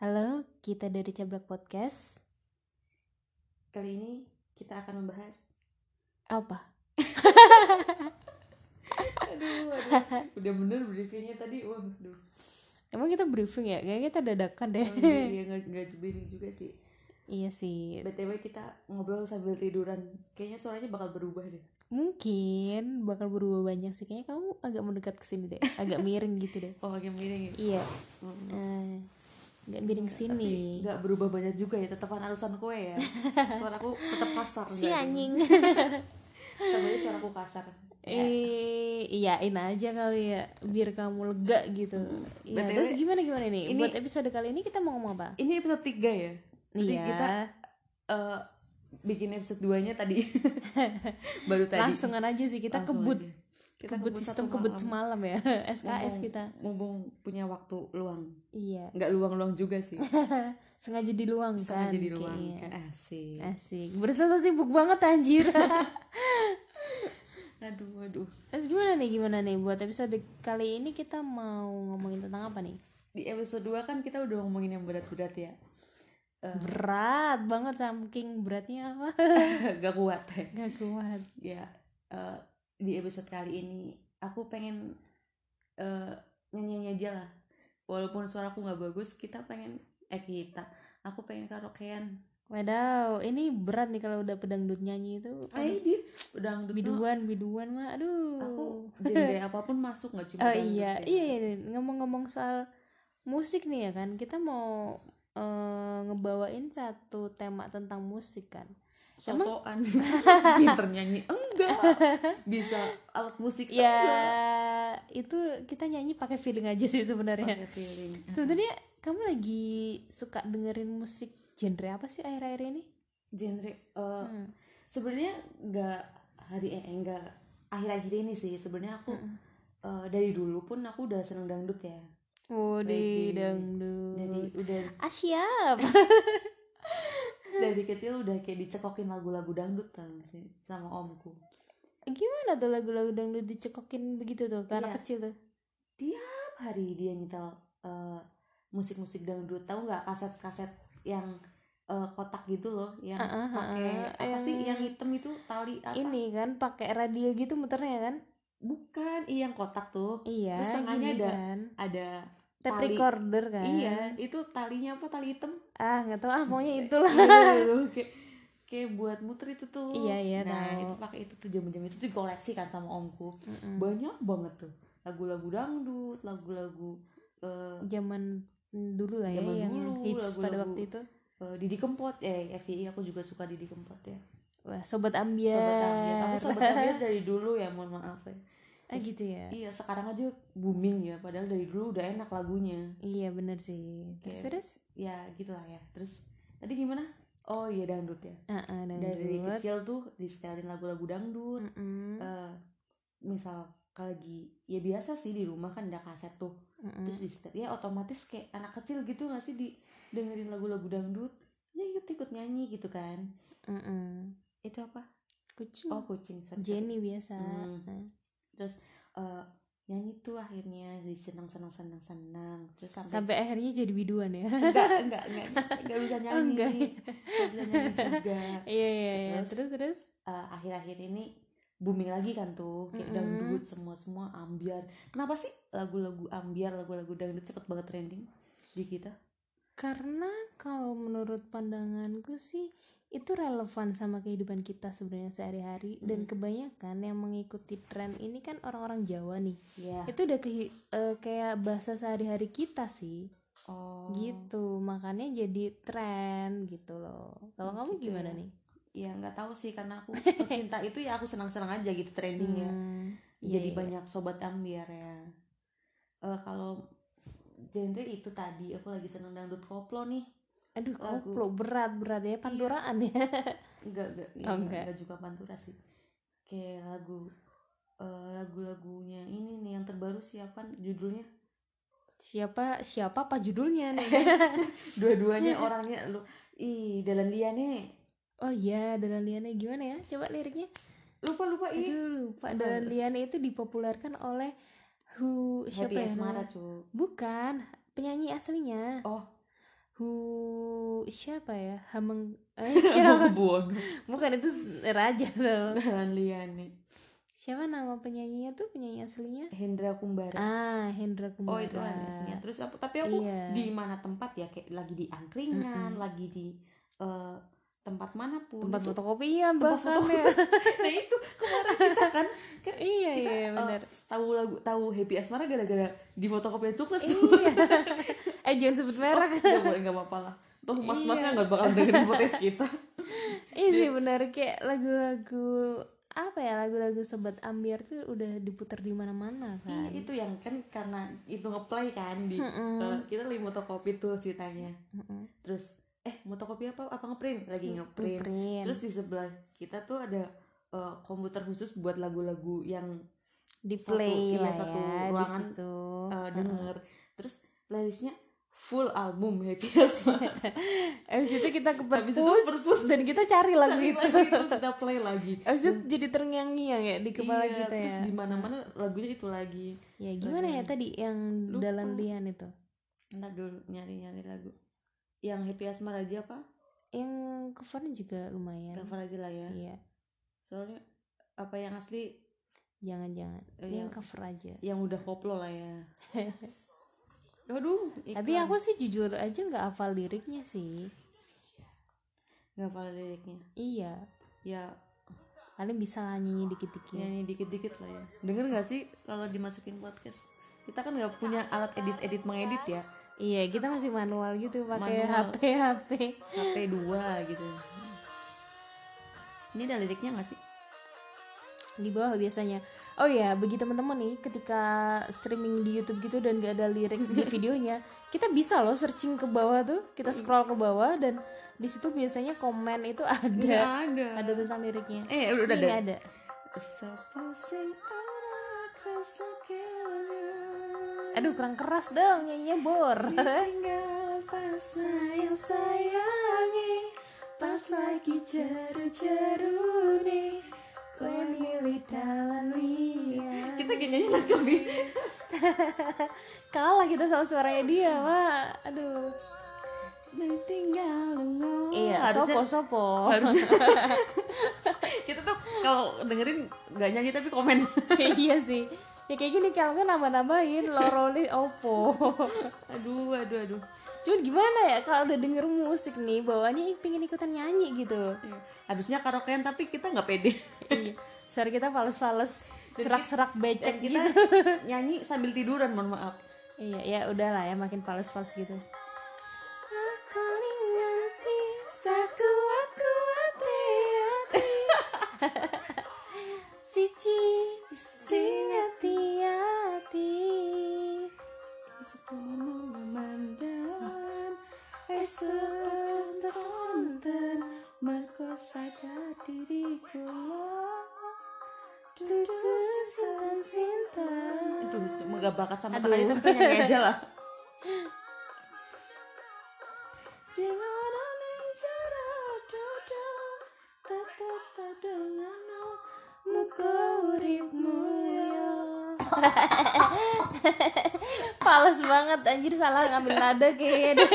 Halo, kita dari Cablak Podcast. Kali ini kita akan membahas Apa? Aduh, aduh. Udah bener briefingnya tadi Waduh Emang kita briefing ya? Kayaknya kita dadakan deh. oh, Iya iya, nggak nggak briefing juga sih iya sih. BTW kita ngobrol sambil tiduran Kayaknya suaranya bakal berubah deh Mungkin bakal berubah banyak sih. Kayaknya kamu agak mendekat ke sini deh. Agak miring gitu deh. Oh agak miring ya Iya. Hmm. Eh, agak miring ke Tapi sini. nggak berubah banyak juga ya Tetepan alusan kue ya Suaraku tetap kasar Si nggak anjing. Tetap aja suaraku kasar Eh, iyain aja kali ya biar kamu lega gitu. Iya, BTW, terus gimana gimana nih? ini- Buat episode kali ini kita mau ngomong apa? Ini episode 3 ya Jadi Iya. kita eh, bikin episode 2 nya tadi Baru tadi Langsungan aja sih kita Langsung kebut aja. Kita kebut sistem satu kebut malam. semalam ya SKS Mumpung- kita. mumpung punya waktu luang. Iya. Nggak luang-luang juga sih. Sengaja diluangkan sengaja di luang kan asik. Asik. Bersama sibuk banget anjir. Aduh aduh. Terus gimana nih gimana nih? Buat episode kali ini kita mau ngomongin tentang apa nih? Di episode 2 kan kita udah ngomongin yang berat-berat ya. Eh, berat banget saking beratnya. Apa gak kuat ya. Gak kuat. Ya eh, di episode kali ini aku pengen eh, nyanyi aja lah walaupun suaraku nggak bagus kita pengen eh kita aku pengen karaokean Wadaw, ini berat nih kalau udah pedangdut nyanyi itu. eh dia udah dangdut mah. biduan, biduan mah, aduh. aku genre apa pun masuk nggak cuma Oh iya, ya. iya, iya. ngomong-ngomong soal musik nih ya kan, kita mau eh, ngebawain satu tema tentang musik kan. Sosokan pinter nyanyi enggak bisa alat musik Ya enggak itu kita nyanyi pakai feeling aja sih sebenarnya. feeling Sebenarnya kamu lagi suka dengerin musik genre apa sih akhir-akhir ini? genre eh, Hmm. sebenarnya enggak hari eh enggak akhir-akhir ini sih sebenarnya aku Hmm. eh, dari dulu pun aku udah seneng dangdut ya Oh di dangdut. dari udah Ah siap. dari kecil udah kayak dicekokin lagu-lagu dangdut tau sih sama omku Gimana tuh lagu-lagu dangdut dicekokin begitu tuh ke anak Iya. kecil tuh? tiap hari dia nyetel eh, musik-musik dangdut tahu nggak kaset-kaset yang eh, kotak gitu loh yang ah, pakai apa sih yang hitam itu tali apa Ini kan pakai radio gitu muternya kan? bukan iya yang kotak tuh Iya, Terus tangannya gini ada- kan. ada Tape tali. recorder kan? iya itu talinya apa tali hitam Ah nggak tahu ah pokoknya itulah. Iya, kayak kayak buat muter itu tuh Iya, iya, nah tahu. itu pakai itu tuh jam-jam itu tuh koleksi kan sama omku Mm-mm. banyak banget tuh lagu-lagu dangdut lagu-lagu eh, Zaman dulu lah ya Zaman yang dulu, hits pada lagu-lagu. waktu itu. eh, Didi Kempot eh FYI aku juga suka Didi Kempot ya Wah, sobat ambiar. sobat ambiar aku sobat ambiar dari dulu ya mohon maaf ya Ah gitu ya. iya sekarang aja booming ya padahal dari dulu udah enak lagunya Iya bener sih. Terus Kayak- terus? ya gitulah ya terus tadi gimana oh iya dangdut ya ah, dari dangdut. kecil tuh disetelin lagu-lagu dangdut Mm-mm. Eh, misal lagi ya biasa sih di rumah kan ada kaset tuh Mm-mm. terus disetel ya otomatis kayak anak kecil gitu nggak sih di dengerin lagu-lagu dangdut ya ikut ikut nyanyi gitu kan Mm-mm. itu apa Kucing. oh kucing sorry. Jenny biasa. Hmm. Ah. Terus eh, nyanyi tuh akhirnya di senang senang senang senang terus sampai, Sampai akhirnya jadi biduan ya. enggak enggak enggak enggak bisa nyanyi enggak. enggak bisa nyanyi juga Iya iya iya. Terus? Terus terus. Eh, akhir-akhir ini booming lagi kan tuh kayak Mm-mm. dangdut semua semua ambiar kenapa sih lagu-lagu ambiar lagu-lagu dangdut cepet banget trending di kita Karena kalau menurut pandanganku sih itu relevan sama kehidupan kita sebenarnya sehari-hari dan Hmm. kebanyakan yang mengikuti tren ini kan orang-orang Jawa nih. ya Itu udah kehi- eh, kayak bahasa sehari-hari kita sih. oh Gitu. Makanya jadi tren gitu loh. Kalau kamu Gitu gimana ya. nih? ya nggak tahu sih karena aku pecinta itu ya aku senang-senang aja gitu trendingnya Hmm, jadi iya. banyak sobat ambiar ya Eh, kalau genre itu tadi aku lagi seneng dangdut koplo nih Aduh, lagu. koplo berat berat ya panturaan ya. enggak enggak ya, Oh, enggak, enggak. enggak juga pantura sih kayak lagu eh, lagu-lagunya ini nih yang terbaru siapa judulnya siapa siapa apa judulnya nih? dua-duanya orangnya lu ih dalam nih oh iya, Dalan Liane gimana ya? Coba liriknya. lupa lupa Aduh, lupa. Terus. Liane itu dipopulerkan oleh siapa Happy ya? Asmara cu Bukan, penyanyi aslinya. oh Hu siapa ya? Hameng eh, siapa? Bukan itu raja dan Liane Siapa nama penyanyinya tuh penyanyi aslinya? Hendra Kumbara Ah, Hendra oh Kumbara. itu aslinya terus aku tapi aku Iya. di mana tempat ya kayak lagi di angkringan lagi di eh, tempat mana pun tempat itu- fotokopian Tempat bahkan ya. nah itu kemarin kita kan kan iya, kita, iya, eh, benar. tahu lagu tahu Happy Asmara gara-gara di fotokopian sukses iya. eh jangan sebut merek. Gak boleh nggak apa-apa lah Toh mas-masnya Iya. nggak bakal dengerin podcast kita Iya sih benar kayak lagu-lagu apa ya lagu-lagu sobat Ambiar tuh udah diputar di mana-mana Iya, kan. itu yang kan karena itu ngeplay kan di Mm-mm. eh, kita lagi fotokopi tuh ceritanya Mm-mm. terus eh fotokopi apa apa ngeprint lagi ngeprint Ngeprint. terus di sebelah kita tuh ada eh, komputer khusus buat lagu-lagu yang di satu- play iya, lah satu ya di ruangan, situ. eh, denger terus playlistnya full album Happy Asmara Abis itu kita ke perpus perpus. dan kita cari lagu Cari itu. lagi kita play lagi Abis itu jadi terngiang-ngiang ya di kepala Iya, kita terus ya. di mana-mana lagunya itu lagi Ya gimana ya tadi yang Lupa. dalam lian itu? Ntar dulu nyari-nyari lagu yang Happy Asmara aja apa Yang covernya juga lumayan. cover aja lah ya Iya, soalnya apa yang asli jangan-jangan. Oh, Yang cover aja. yang udah koplo lah ya Aduh, Tapi aku sih jujur aja nggak hafal liriknya sih. nggak hafal liriknya. Iya, Ya, paling bisa nyanyi dikit-dikit. nyanyi dikit-dikit lah ya. Denger nggak sih kalau dimasukin podcast? Kita kan nggak punya alat edit-edit mengedit ya. Iya, kita masih manual gitu pakai. HP HP. HP 2 gitu. Ini ada liriknya nggak sih? Di bawah biasanya. Oh ya, bagi teman-teman nih ketika streaming di YouTube gitu dan gak ada lirik di videonya, kita bisa loh searching ke bawah tuh, kita scroll ke bawah dan di situ biasanya komen itu ada Nggak ada. ada tentang liriknya. Eh, udah Ini ada. ada. Supposing I. Aduh, kurang keras dong nyanyinya bor. Tinggal pas sayang sayangi Pas lagi jeru-jeru nih Kue milih dalam liat Kita nyanyi lagu Bi. Kalah kita sama suaranya dia, Mak. Aduh. Dan tinggal ngomong Iya, Harusnya- sopo-sopo. harusnya Kita tuh kalau dengerin nggak nyanyi tapi komen iya sih. Ya kayak gini kalau kan nambah-nambahin loroli opo. Aduh, aduh, aduh Cuman gimana ya kalau udah denger musik nih bawaannya pengen ikutan nyanyi gitu. Iya. Karaokean tapi kita nggak pede iya. Suara kita fals-fals, serak-serak becek kita gitu. nyanyi sambil tiduran, mohon maaf iya, ya udahlah ya makin fals-fals gitu. Sama Aduh. sekali tapi nyanyi aja lah Pales banget anjir salah ngambil nada kayaknya.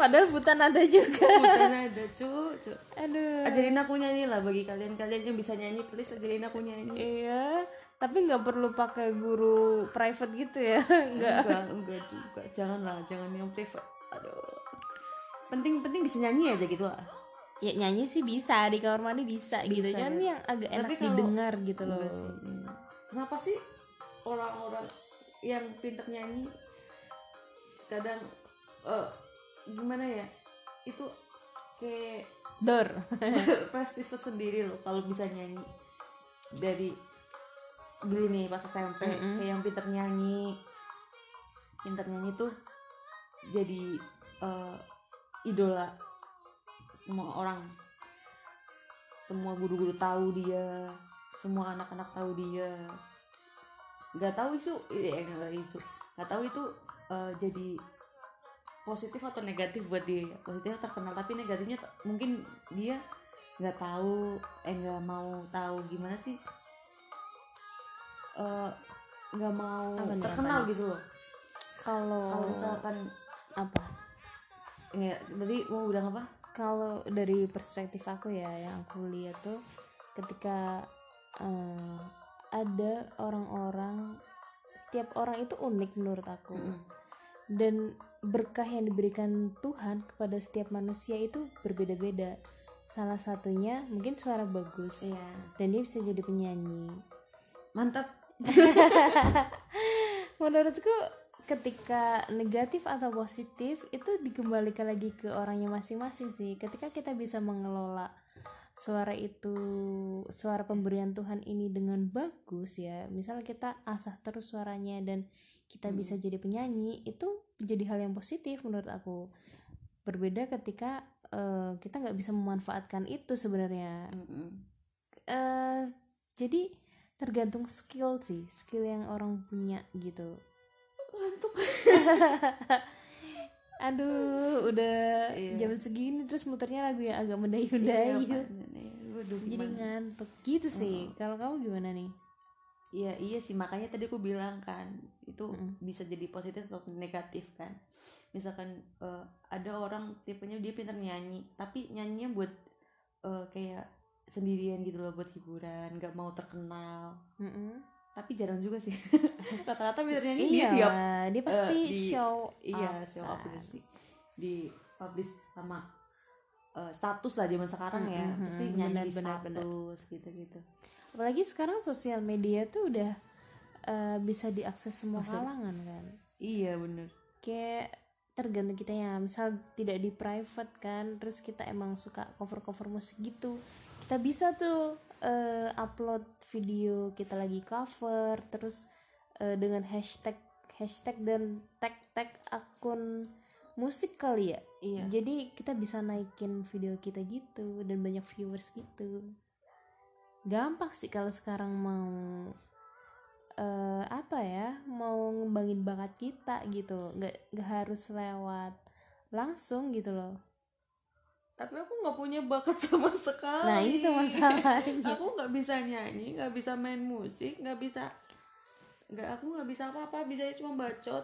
Padahal buta nada juga. Bukan ada cu, cu. Aduh. Ajarin aku nyanyi lah bagi kalian-kalian yang bisa nyanyi Please ajarin aku nyanyi. Iya Tapi nggak perlu pakai guru private gitu ya? Nggak. Enggak enggak juga. Janganlah jangan yang private. Aduh. Penting penting bisa nyanyi aja gitu lah Ya nyanyi sih bisa. Di kamar mandi bisa, gitu. Bisa, Cuman ya. yang agak enak Tapi kalau- didengar gitu loh. sih. kenapa sih orang-orang yang pintar nyanyi kadang eh, gimana ya? Itu kayak Dor. Prestis tersendiri loh kalau bisa nyanyi. Dari dulu nih pas SMP Mm-mm. kayak yang pintar nyanyi. Pintar nyanyi tuh jadi eh, idola semua orang. Semua guru-guru tahu dia semua anak-anak tahu dia. Nggak tahu isu eh nggak isu nggak tahu itu eh, jadi positif atau negatif buat dia. Positifnya terkenal tapi negatifnya mungkin dia nggak tahu eh nggak mau tahu gimana sih Eh, nggak mau Apa nih, terkenal apa nih? gitu loh. Kalau kalau misalkan Apa? nggak tadi mau bilang apa? Kalau dari perspektif aku ya yang aku lihat tuh ketika eh, ada orang-orang setiap orang itu unik menurut aku. Dan berkah yang diberikan Tuhan kepada setiap manusia itu berbeda-beda. Salah satunya mungkin suara bagus. Iya. Dan dia bisa jadi penyanyi. Mantap menurutku ketika negatif atau positif itu dikembalikan lagi ke orangnya masing-masing sih. Ketika kita bisa mengelola suara itu suara pemberian Tuhan ini dengan bagus ya. Misal kita asah terus suaranya dan kita bisa jadi penyanyi itu jadi hal yang positif menurut aku. Berbeda ketika eh, kita nggak bisa memanfaatkan itu sebenarnya. Mm-mm. eh jadi tergantung skill sih skill yang orang punya gitu. Ngantuk. Aduh udah Iya. jam segini terus muternya lagu yang agak Iya, mendayu-dayu? Waduh, jadi ngantuk. Gitu sih. Kalau kamu gimana nih? Iya iya sih. Makanya tadi aku bilang kan itu Mm-mm. bisa jadi positif atau negatif kan. Misalkan eh, ada orang tipenya dia pintar nyanyi tapi nyanyinya buat eh, kayak sendirian gitu loh buat hiburan, nggak mau terkenal. Mm-mm. Tapi jarang juga sih. Rata-rata pintar nyanyi iya dia tiap dia pasti eh, di- show iya up show kan. up bener sih di publish sama eh, status lah zaman sekarang ya Mm-mm, pasti mm-mm, nyanyi benar, status gitu-gitu. apalagi sekarang sosial media tuh udah eh, bisa diakses semua Maksud- kalangan kan Iya bener. kayak tergantung kita ya misal tidak di private kan terus kita emang suka cover cover musik gitu kita bisa tuh eh, upload video kita lagi cover terus eh, dengan hashtag hashtag dan tag tag akun musik kali ya. Iya. jadi kita bisa naikin video kita gitu dan banyak viewers gitu. Gampang sih kalau sekarang mau eh apa ya mau ngembangin bakat kita gitu. Nggak nggak harus lewat langsung gitu loh tapi aku nggak punya bakat sama sekali. Nah itu masalahnya. Aku nggak bisa nyanyi nggak bisa main musik nggak bisa nggak aku nggak bisa apa-apa bisa cuma bacot.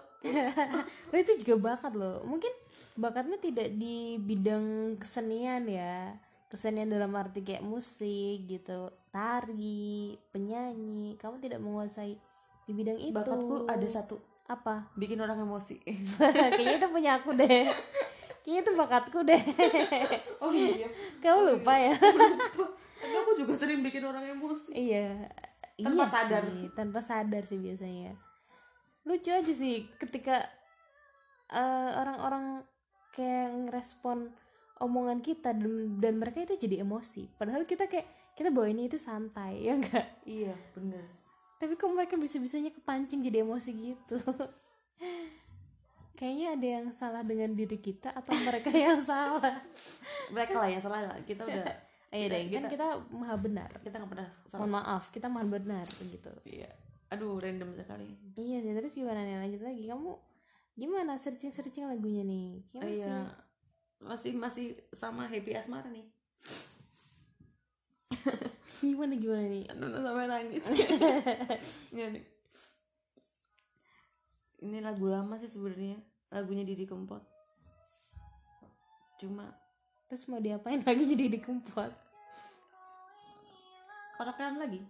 Tapi itu juga bakat loh. Mungkin bakatmu tidak di bidang kesenian ya. Kesenian dalam arti kayak musik gitu tari penyanyi. Kamu tidak menguasai di bidang itu. Bakatku ada satu. Apa? Bikin orang emosi. Kayaknya itu punya aku deh kayaknya itu bakatku deh. Oh iya. Kamu lupa ya? Tapi aku juga sering bikin orang emosi. Iya. Tanpa iya sadar. sih, tanpa sadar sih biasanya. Lucu aja sih ketika eh, orang-orang kayak ngerespon omongan kita dan, dan mereka itu jadi emosi. Padahal kita kayak kita bawa ini itu santai ya enggak iya bener. Tapi kok mereka bisa-bisanya kepancing jadi emosi gitu kayaknya ada yang salah dengan diri kita atau mereka yang salah mereka lah yang salah lah kita udah Ayo deh, kan Kita- kita maha benar. kita nggak pernah salah Mohon maaf, kita maha benar gitu. iya aduh random sekali Iya sih, terus gimana nih lanjut lagi? Kamu gimana searching searching lagunya nih? Oh, Kayak masih iya masih masih sama happy asmara nih gimana gimana nih? aduh sampai nangis Nggak nih. Ini lagu lama sih sebenarnya lagunya Didi Kempot cuma Terus mau diapain lagi jadi dikumpul? karaokean lagi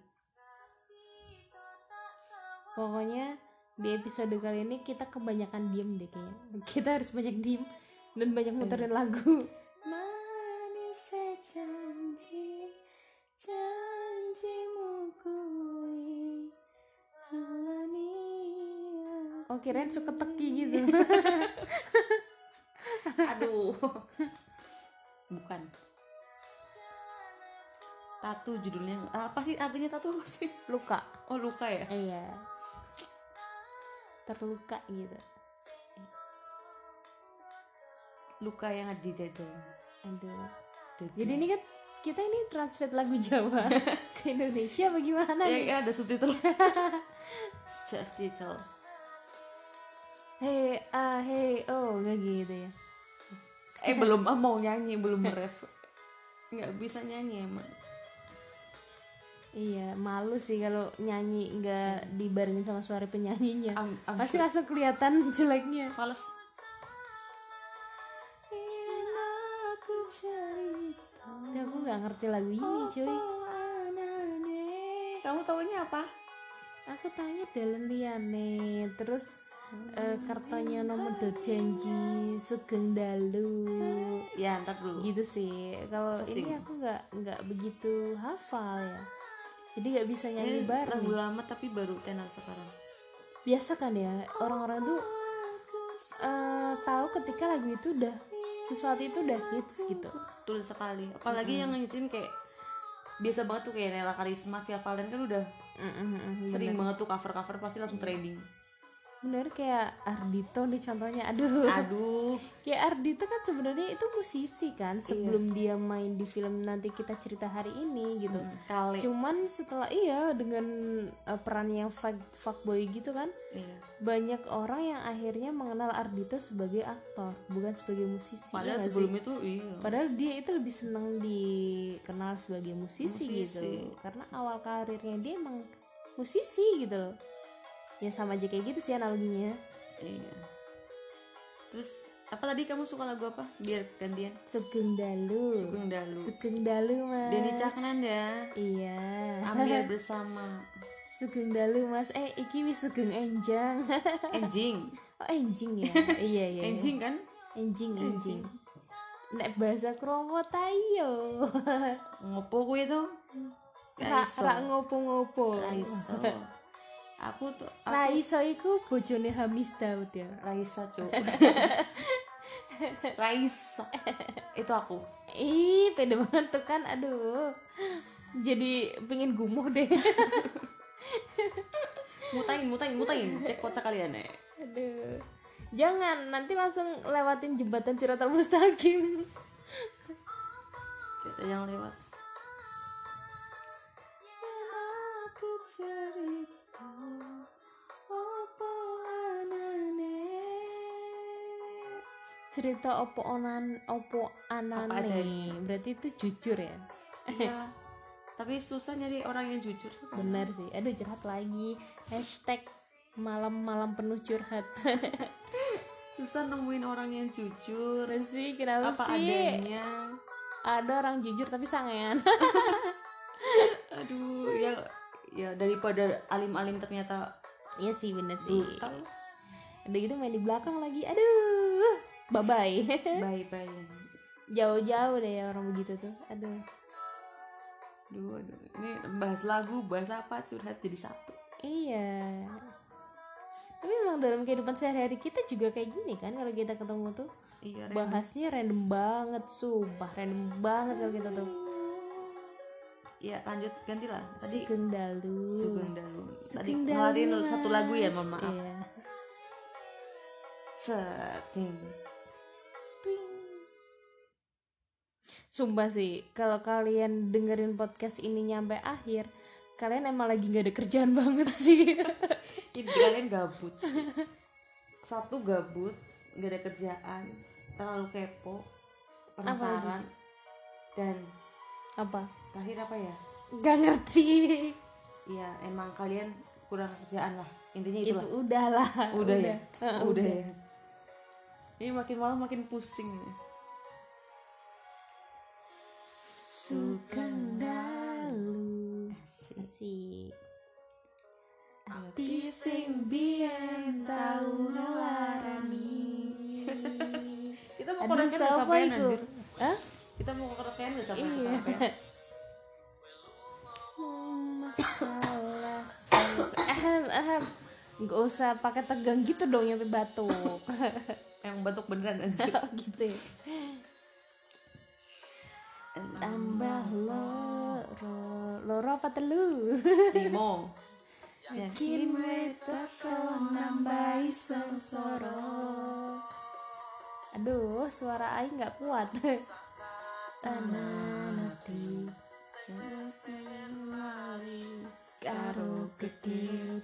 Pokoknya di episode kali ini kita kebanyakan diem deh kayaknya. Kita harus banyak diem dan banyak muterin lagu. Manis janji kirain suka teki gitu. Aduh. Bukan. Tatu judulnya apa sih artinya tatu? Apa sih Luka. Oh luka ya? Iya. Terluka gitu. Luka yang ada di dada. Aduh. Dada. Jadi ini kan kita ini translate lagu Jawa ke Indonesia bagaimana ya, nih? ya ada subtitle. Subtitle Hey, ah, hey, oh, nggak gitu ya? eh belum ah, mau nyanyi belum ref nggak bisa nyanyi emang. Iya, malu sih kalau nyanyi nggak dibarengin sama suara penyanyinya. am, am Pasti langsung kelihatan jeleknya. fals Tapi aku nggak ngerti lagu ini cuy. kamu taunya apa? Aku tanya dalan liyane Terus eh, kartonya nomor do janji Sugeng Dalu. Ya ntar dulu. Gitu sih. Kalau ini aku nggak nggak begitu hafal ya. Jadi nggak bisa nyanyi ini bareng. lagu lama tapi baru tenar sekarang. Biasa kan ya orang-orang tuh eh, tahu ketika lagu itu udah sesuatu itu udah hits gitu. Betul sekali. Apalagi yang ngikutin kayak biasa banget tuh kayak Nela Karisma, Via Valen kan udah Mm-mm, sering bener. banget tuh cover-cover pasti langsung trending bener kayak Ardito nih contohnya aduh. Aduh. Kayak Ardito kan sebenarnya itu musisi kan sebelum dia main di film nanti kita cerita hari ini gitu. Kali cuman setelah iya dengan eh, peran yang fuck, fuckboy gitu kan iya. banyak orang yang akhirnya mengenal Ardito sebagai aktor bukan sebagai musisi ya padahal nggak sebelum sih? itu iya. Padahal dia itu lebih seneng dikenal sebagai musisi, Musisi. gitu karena awal karirnya dia emang musisi gitu loh ya sama aja kayak gitu sih analoginya. Iya. Terus apa tadi kamu suka lagu apa? Biar gantian. Sugeng Dalu Sugeng Dalu Sugeng Dalu mas. Denny Caknanda iya. Ambil bersama. Sugeng Dalu mas. Eh iki wis Sugeng Enjang. Enjing. Oh Enjing ya? Iya iya Enjing kan? Enjing enjing. nek bahasa kromo tayo ngopo gue tuh ra ra ngopo-ngopo. Raiso aku tuh aku Raiso iku bojone Hamis Daud ya Raisa cuk. Raisa itu aku. Ih pede banget tuh kan aduh. Jadi pengen gumuh deh. Mutain mutain mutain. Cek kocak kalian ya aduh. Jangan nanti langsung lewatin jembatan Siratal Mustaqim. Kita yang lewat. Aku cerita cerita opo onan opo anane. Berarti itu jujur ya? Iya. Tapi susah nyari orang yang jujur benar sih. Aduh curhat lagi. Hashtag malam-malam penuh curhat. Susah nemuin orang yang jujur. Bener sih kenapa apa sih? adanya. Ada orang jujur tapi sangean. Aduh ya ya daripada alim-alim ternyata iya sih bener sih. brutal udah gitu main di belakang lagi. Aduh bye bye bye bye jauh-jauh deh ya orang begitu tuh. Aduh. Aduh, aduh. ini bahas lagu bahas apa? Curhat jadi satu. Iya. Tapi memang dalam kehidupan sehari-hari kita juga kayak gini kan kalau kita ketemu tuh. Iya Ren. bahasnya random banget sumpah. Random banget kalau kita tuh. Ya lanjut. Gantilah. Tadi Sugeng Dalu Sugeng Dalu tadi Dalu, satu lagu ya mohon maaf. Iya. setting Sumpah sih, kalau kalian dengerin podcast ini nyampe akhir, kalian emang lagi nggak ada kerjaan banget sih. ini kalian gabut satu gabut gak ada kerjaan terlalu kepo penasaran dan Apa? terakhir apa ya? Gak ngerti. ya emang kalian kurang kerjaan lah. Intinya Itu itulah udah lah. udah, ya? Heeh, udah, ya? Ini makin malam makin pusing nih Sugeng Dalu. Asik. Ati sing biyen tau ngelarani. kita mau Aduh, siapa sampean itu? anjir Hah? kita mau karaoke udah sampai Iya. sampean masalah ahem ahem nggak usah pakai tegang gitu dong nyampe batuk yang batuk beneran anjir Oh, gitu ya tambah loro loro apa telu? Timo Yakin teko nambahi sengsara. Aduh, suara Aing nggak kuat. Ananati karo gede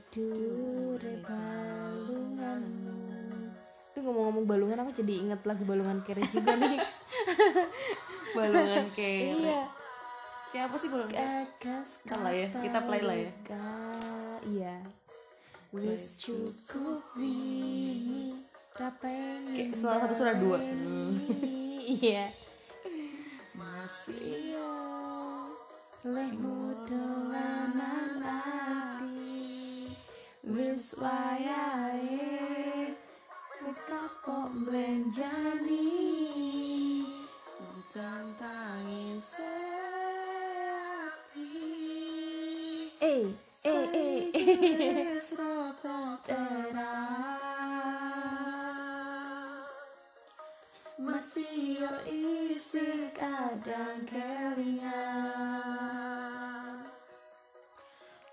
Ngomong-ngomong balungan aku jadi inget lagu balungan kere juga nih. balongan kere iya. kayak apa sih balongan kere Ntar lah ya, kita play lah ya. Iya. Wis cukup wingi ra pengen Kayak suara satu, suara dua. baleni. Iya. masih Iya lehmu dolanan ati wis wayahe blenjani bukan tangis eh eh eh. Eh masih yo isi kadang kelingan.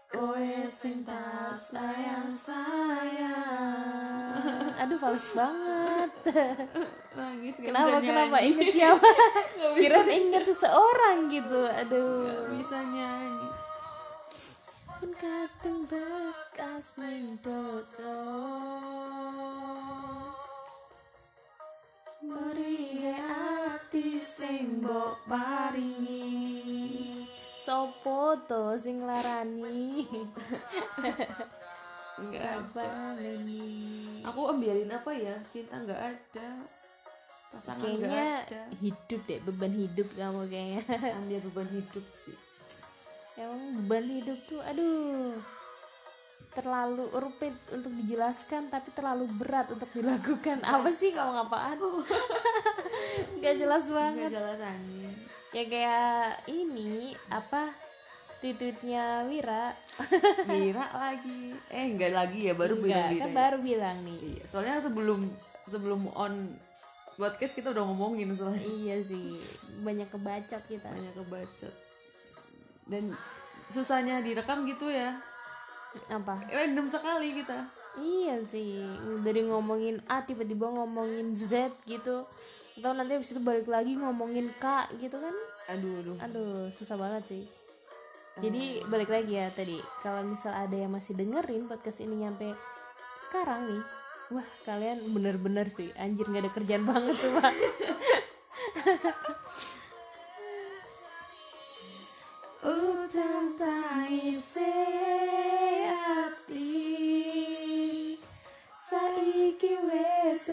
Kowe sing tak sayang sayang aduh fals banget. Nangis kenapa kenapa? inget siapa? Kira inget seseorang gitu aduh. Bisa nyanyi. Pun kadang bekas ning foto Merihe ati sing mbok paringi. Sopo to sing larani nggak baleni aku biarin apa ya? Cinta nggak ada. Pasangan Kayaknya ada. hidup deh beban hidup kamu kayaknya. Ambil beban hidup sih. Emang beban hidup tuh aduh. Terlalu rumit untuk dijelaskan tapi terlalu berat untuk dilakukan. Apa sih kamu apaan? Nggak jelas nggak banget. jelas ya kayak ini apa tweetnya Wira. Mira lagi. Eh enggak lagi ya baru bilang Enggak, Mira kan ya. baru bilang nih. Iya soalnya sebelum sebelum on podcast kita udah ngomongin soalnya. Iya sih banyak kebacot kita. Banyak kebacot dan susahnya direkam gitu ya. Apa? Random sekali kita. Iya sih dari ngomongin A tiba-tiba ngomongin Z gitu. Atau nanti habis itu balik lagi ngomongin K gitu kan? Aduh aduh. Aduh susah banget sih jadi balik lagi ya tadi kalau misal ada yang masih dengerin podcast ini nyampe sekarang nih wah kalian bener-bener sih anjir nggak ada kerjaan banget tuh pak saiki wis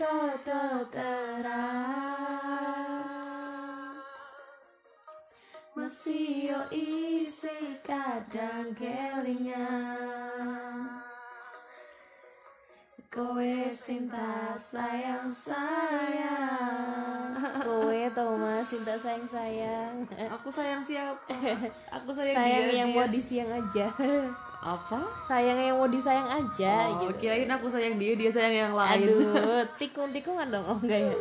yo isi kadang kelingan kowe cinta sayang sayang. Kowe tau mas cinta sayang sayang. Aku sayang siapa? Aku sayang, sayang dia, yang dia. mau disiang aja. Apa? Sayang yang mau disayang aja oh, gitu. kirain aku sayang dia dia sayang yang lain. Aduh tikung tikungan dong oh enggak ya?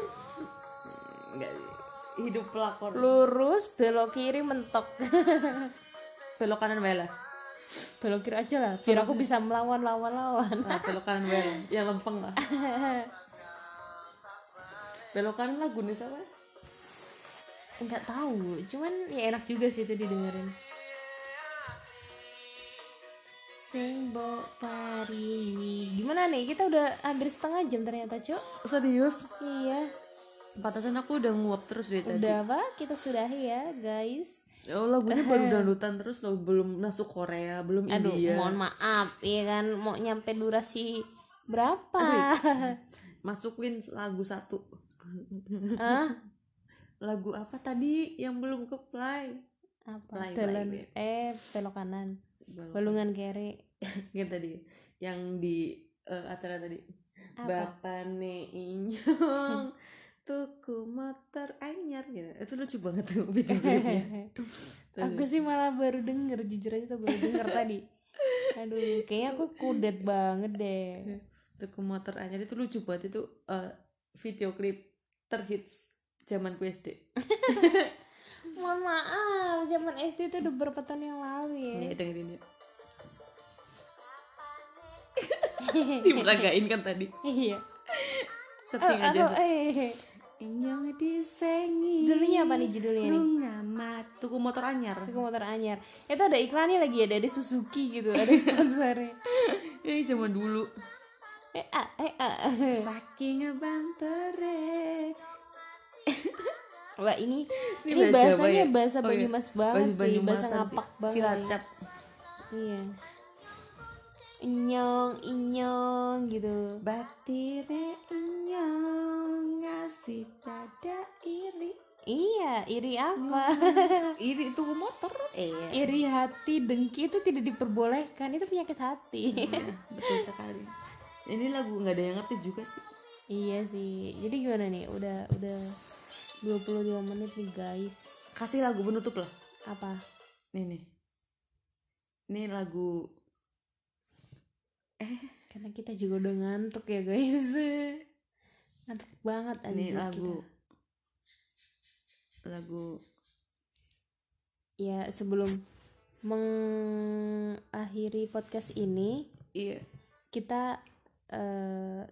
Enggak hidup pelakor. Lurus belok kiri mentok. Belok kanan bela belok kiri aja lah biar aku bisa melawan lawan lawan. Nah, belok kanan bela yang lempeng lah. Belok kanan lagu nih siapa nggak tahu cuman ya enak juga sih itu didengerin. Sing bo pari. Gimana nih? Kita udah hampir setengah jam ternyata cuk. Serius? Iya Pantasan aku udah nguap terus dari tadi. udah apa? Kita sudahi ya guys. Oh lagunya baru dangdutan terus loh belum masuk Korea belum aduh India. mohon maaf ya kan? Mau nyampe durasi berapa? Masukin lagu satu. ah Lagu apa tadi yang belum ke play? apa? Play, Dalan- play, eh belok kanan. Balungan kere Yang tadi yang di eh, acara tadi. Apa? Bapak ne inyong tuku motor anyar gitu. Itu lucu banget tuh video klipnya. aku sih malah baru denger jujur aja tuh baru denger tadi aduh kayaknya aku kudet banget deh Tuku motor anyar itu lucu banget itu eh, video klip terhits zaman SD. mohon maaf zaman SD itu udah berapa tahun yang lalu ya Nih dengerin ya. Dimeragain kan tadi. iya Searching Oh, aja. oh, eh Inyong disengi. judulnya apa nih judulnya nih Ngamat. Tuku motor anyar. Tuku motor anyar itu ada iklannya lagi ya dari Suzuki gitu ada sponsornya Ini zaman dulu. eh ah eh ah Saking ngebantere. wah ini Ini ini, bahasa bahasanya ya? bahasa Oh, iya. Banyumas banget Bahasa sih bahasa Banyumasan sih. ngapak banget Cilacap. iya inyong inyong gitu Batire inyong ngasih pada iri. Iya iri apa? Iri itu motor. Eh iri hati dengki itu tidak diperbolehkan. Itu penyakit hati. Iya, betul sekali. Ini lagu nggak ada yang ngerti juga sih. Iya sih. Jadi gimana nih? Udah udah 22 menit nih guys. Kasih lagu penutup lah. Apa? Nih nih. Ini lagu eh. Karena kita juga udah ngantuk ya guys ngantuk banget ini lagu kita. lagu ya sebelum mengakhiri podcast ini iya kita eh,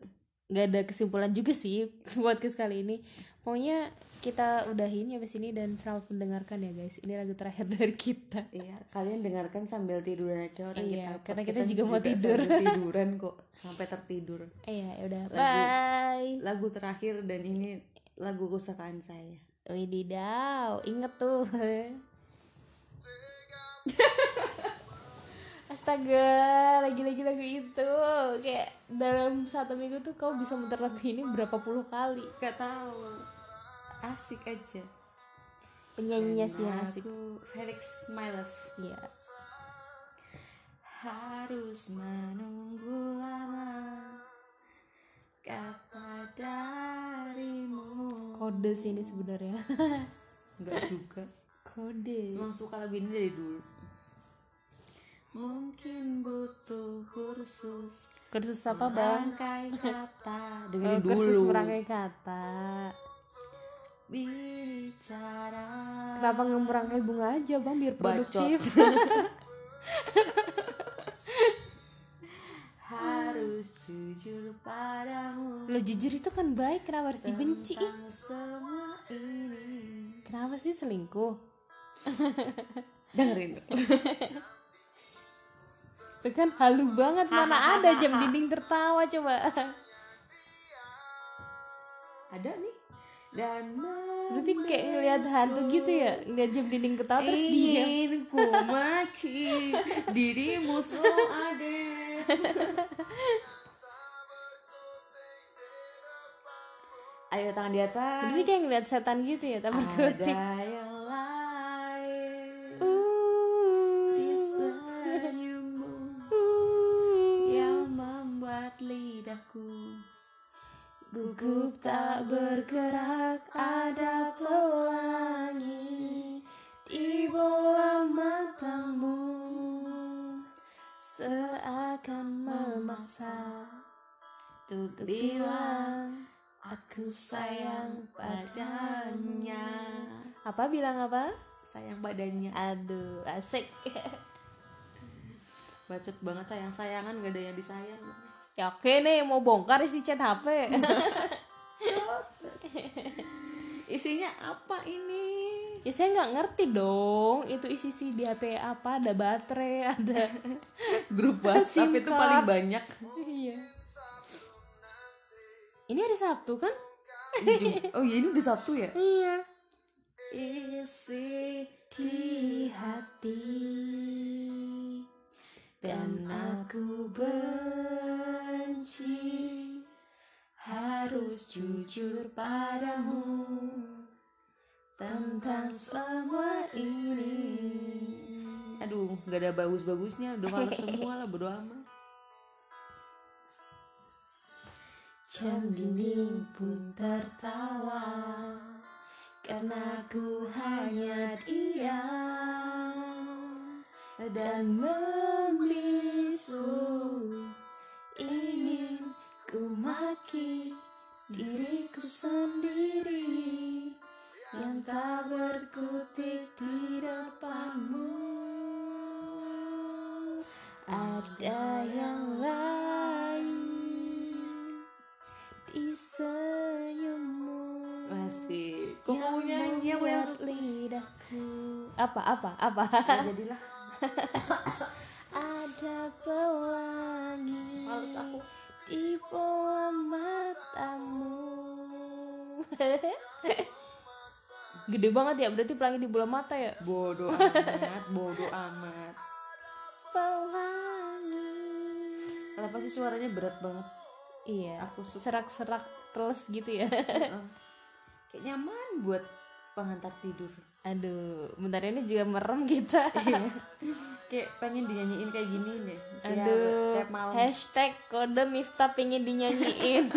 nggak ada kesimpulan juga sih podcast kali ini. Pokoknya kita udahin ya sini dan selamat mendengarkan ya guys. Ini lagu terakhir dari kita. Iya kalian dengarkan sambil tiduran aja orang Iya, kita karena kita podcastan juga mau tidur. tiduran kok sampai tertidur. Iya ya udah. Bye. lagu terakhir dan ini lagu kesukaan saya Wididaw, inget tuh. Astaga, lagi-lagi lagu itu kayak dalam satu minggu tuh kau bisa muter lagu ini berapa puluh kali. gak tahu asik aja Penyanyinya sih asik. Felix my love Iya. harus menunggu lama kata darimu Kode sih ini sebenarnya. enggak juga Kode. emang suka lagu ini dari dulu mungkin butuh kursus Kursus apa bang? rangkai kata Oh, dengerin kursus dulu merangkai kata. bicara Kenapa nggak merangkai bunga aja bang biar produktif? harus jujur padamu Lo jujur itu kan baik, kenapa harus dibenci? tentang semua ini Kenapa sih selingkuh? dengerin Itu kan halu banget mana ada jam dinding tertawa coba. ada nih dan Berarti kayak ngelihat hantu gitu ya, ngeliat jam dinding ketawa terus diam. ingin ku maki dirimu selalu ada ayo tangan di atas Berarti kayak ngeliat setan gitu ya, tapi ada tak bergerak ada pelangi di bola matamu. Seakan memaksa untuk bilang aku sayang padanya apa bilang apa? Sayang badannya. Aduh asik. Bacot banget sayang sayangan gak ada yang disayang. Ya oke nih mau bongkar isi chat HP isinya apa ini? Ya saya nggak ngerti dong itu isi si di HP apa ada baterai ada grup WhatsApp itu paling banyak. Iya. Ini hari Sabtu kan? Oh iya ini udah Sabtu ya? Iya. Isi di hati dan aku benci harus jujur padamu tentang semua ini. Aduh gak ada bagus-bagusnya. Udah males semua lah bodo amat. Jam dinding pun tertawa Karena ku hanya diam Dan membisu Ingin ku maki diriku sendiri Yang tak berkutik di depanmu. Ada yang lain di senyummu masih. Kok mau nyanyi aku yang membuat lidahku apa apa apa? Ya, jadilah. Ada pelangi Males aku. di bola matamu gede banget ya berarti pelangi di bola mata ya? Bodoh amat bodoh amat. Pelangi. Kenapa sih suaranya berat banget. Iya Aku serak-serak teles gitu ya. Kayak nyaman buat pengantar tidur. Aduh bentar ini juga merem kita. Kayak pengen dinyanyiin kayak gini deh Tiap- aduh tiap malam. hashtag kode Miftah pengen dinyanyiin.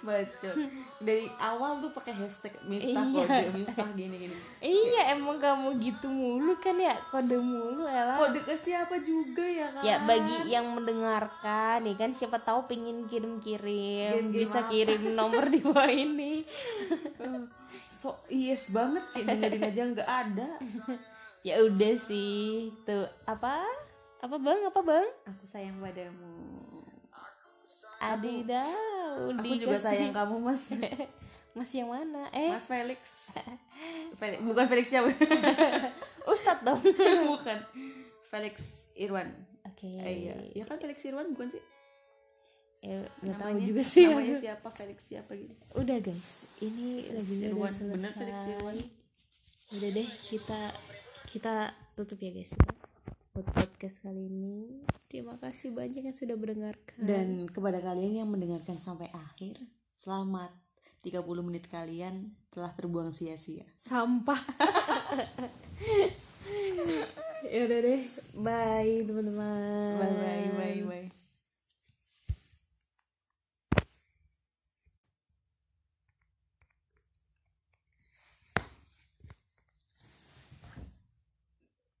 Baca dari awal tuh pakai hashtag miftah Iya. kode miftah gini gini. Iya emang kamu gitu mulu kan ya? Kode mulu Ella. Kode ke siapa juga ya kan? Ya bagi yang mendengarkan nih kan? Siapa tahu pengen kirim-kirim Kirim-kirim bisa apa? kirim nomor di bawah ini. Eh, so yes banget kayak dengerin aja nggak ada. Ya udah sih tuh. Apa? Apa bang? Apa bang? Aku sayang padamu Adidau aku juga sayang kamu mas. Mas yang mana? Eh. Mas Felix. Felix bukan Felix siapa? Ustadz dong. Bukan. Felix Irwan. Oke. Eh, iya. Ya kan Felix Irwan bukan sih? Ya nggak tahu juga sih. namanya siapa? Felix siapa gitu? Udah guys. Ini udah Irwan. Bener Felix Irwan. Udah deh kita kita tutup ya guys. ya buat podcast kali ini. Terima kasih banyak yang sudah mendengarkan. Dan kepada kalian yang mendengarkan sampai akhir selamat 30 menit kalian telah terbuang sia-sia. Sampah. Ya udah deh. Bye teman-teman. Bye bye bye bye